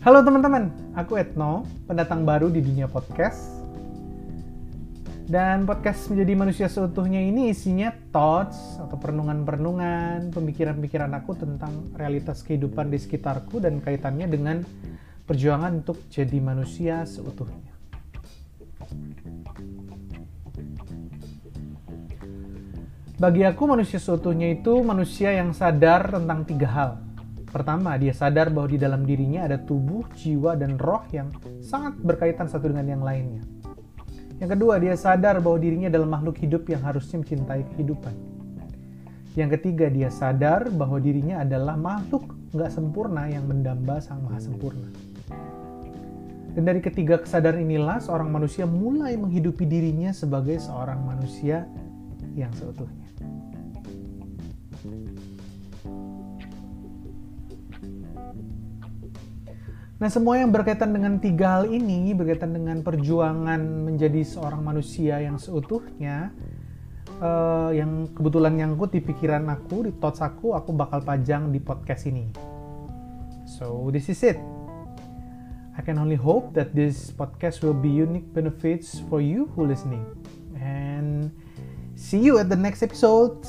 Halo teman-teman, aku Etno, pendatang baru di dunia podcast. Dan podcast menjadi manusia seutuhnya ini isinya thoughts atau perenungan-perenungan, pemikiran-pemikiran aku tentang realitas kehidupan di sekitarku dan kaitannya dengan perjuangan untuk jadi manusia seutuhnya. Bagi aku manusia seutuhnya itu manusia yang sadar tentang tiga hal. Pertama, dia sadar bahwa di dalam dirinya ada tubuh, jiwa, dan roh yang sangat berkaitan satu dengan yang lainnya. Yang kedua, dia sadar bahwa dirinya adalah makhluk hidup yang harusnya mencintai kehidupan. Yang ketiga, dia sadar bahwa dirinya adalah makhluk nggak sempurna yang mendamba sang maha sempurna. Dan dari ketiga kesadaran inilah seorang manusia mulai menghidupi dirinya sebagai seorang manusia yang seutuhnya. Nah, semua yang berkaitan dengan tiga hal ini, berkaitan dengan perjuangan menjadi seorang manusia yang seutuhnya, uh, yang kebetulan nyangkut di pikiran aku, di thoughts aku, aku bakal pajang di podcast ini. So, this is it. I can only hope that this podcast will be unique benefits for you who listening. And see you at the next episode.